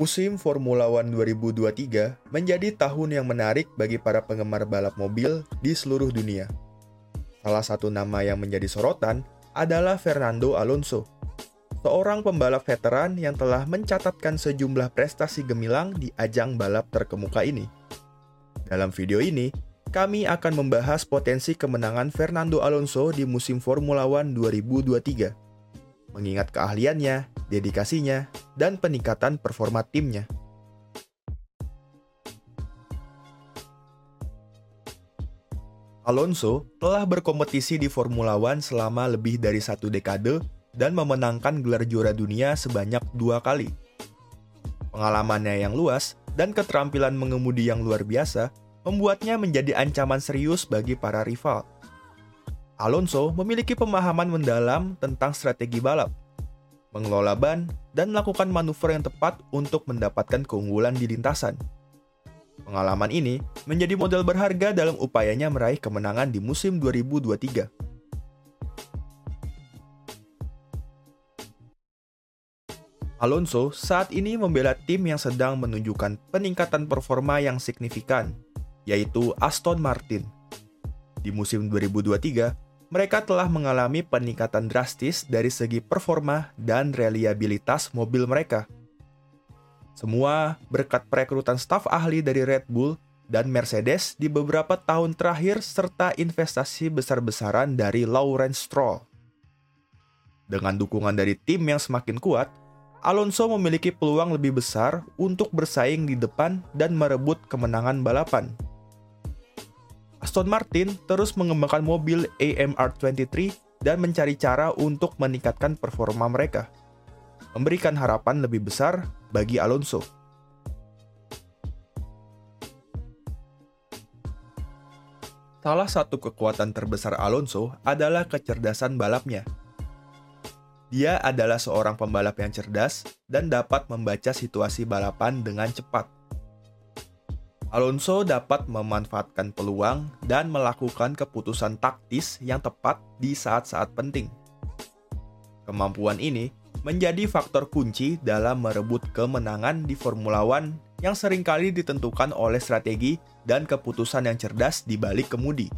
Musim Formula One 2023 menjadi tahun yang menarik bagi para penggemar balap mobil di seluruh dunia. Salah satu nama yang menjadi sorotan adalah Fernando Alonso, seorang pembalap veteran yang telah mencatatkan sejumlah prestasi gemilang di ajang balap terkemuka ini. Dalam video ini, kami akan membahas potensi kemenangan Fernando Alonso di musim Formula One 2023. Mengingat keahliannya, dedikasinya, dan peningkatan performa timnya. Alonso telah berkompetisi di Formula One selama lebih dari satu dekade dan memenangkan gelar juara dunia sebanyak dua kali. Pengalamannya yang luas dan keterampilan mengemudi yang luar biasa membuatnya menjadi ancaman serius bagi para rival. Alonso memiliki pemahaman mendalam tentang strategi balap, mengelola ban, dan melakukan manuver yang tepat untuk mendapatkan keunggulan di lintasan. Pengalaman ini menjadi modal berharga dalam upayanya meraih kemenangan di musim 2023. Alonso saat ini membela tim yang sedang menunjukkan peningkatan performa yang signifikan, yaitu Aston Martin. Di musim 2023, mereka telah mengalami peningkatan drastis dari segi performa dan reliabilitas mobil mereka. Semua berkat perekrutan staf ahli dari Red Bull dan Mercedes di beberapa tahun terakhir serta investasi besar-besaran dari Lawrence Stroll. Dengan dukungan dari tim yang semakin kuat, Alonso memiliki peluang lebih besar untuk bersaing di depan dan merebut kemenangan balapan. Aston Martin terus mengembangkan mobil AMR23 dan mencari cara untuk meningkatkan performa mereka, memberikan harapan lebih besar bagi Alonso. Salah satu kekuatan terbesar Alonso adalah kecerdasan balapnya. Dia adalah seorang pembalap yang cerdas dan dapat membaca situasi balapan dengan cepat Alonso dapat memanfaatkan peluang dan melakukan keputusan taktis yang tepat di saat-saat penting. Kemampuan ini menjadi faktor kunci dalam merebut kemenangan di Formula One yang sering kali ditentukan oleh strategi dan keputusan yang cerdas di balik kemudi.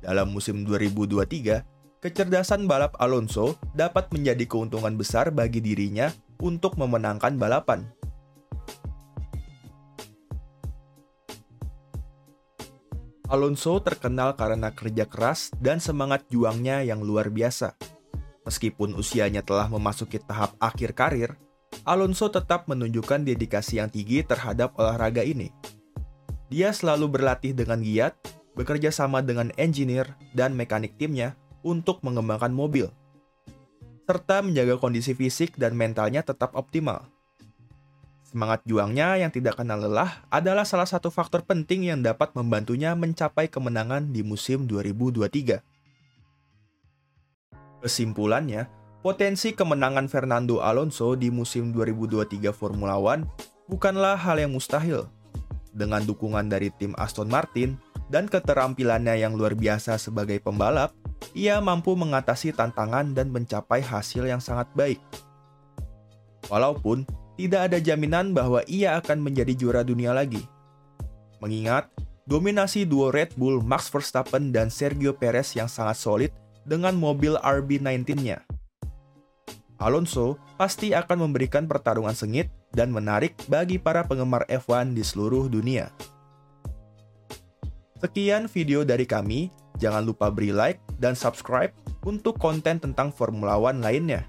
Dalam musim 2023, kecerdasan balap Alonso dapat menjadi keuntungan besar bagi dirinya untuk memenangkan balapan Alonso terkenal karena kerja keras dan semangat juangnya yang luar biasa. Meskipun usianya telah memasuki tahap akhir karir, Alonso tetap menunjukkan dedikasi yang tinggi terhadap olahraga ini. Dia selalu berlatih dengan giat, bekerja sama dengan engineer dan mekanik timnya untuk mengembangkan mobil, serta menjaga kondisi fisik dan mentalnya tetap optimal. Semangat juangnya yang tidak kenal lelah adalah salah satu faktor penting yang dapat membantunya mencapai kemenangan di musim 2023. Kesimpulannya, potensi kemenangan Fernando Alonso di musim 2023 Formula One bukanlah hal yang mustahil. Dengan dukungan dari tim Aston Martin dan keterampilannya yang luar biasa sebagai pembalap, ia mampu mengatasi tantangan dan mencapai hasil yang sangat baik. Walaupun tidak ada jaminan bahwa ia akan menjadi juara dunia lagi. Mengingat dominasi duo Red Bull Max Verstappen dan Sergio Perez yang sangat solid dengan mobil RB19-nya. Alonso pasti akan memberikan pertarungan sengit dan menarik bagi para penggemar F1 di seluruh dunia. Sekian video dari kami, jangan lupa beri like dan subscribe untuk konten tentang Formula One lainnya.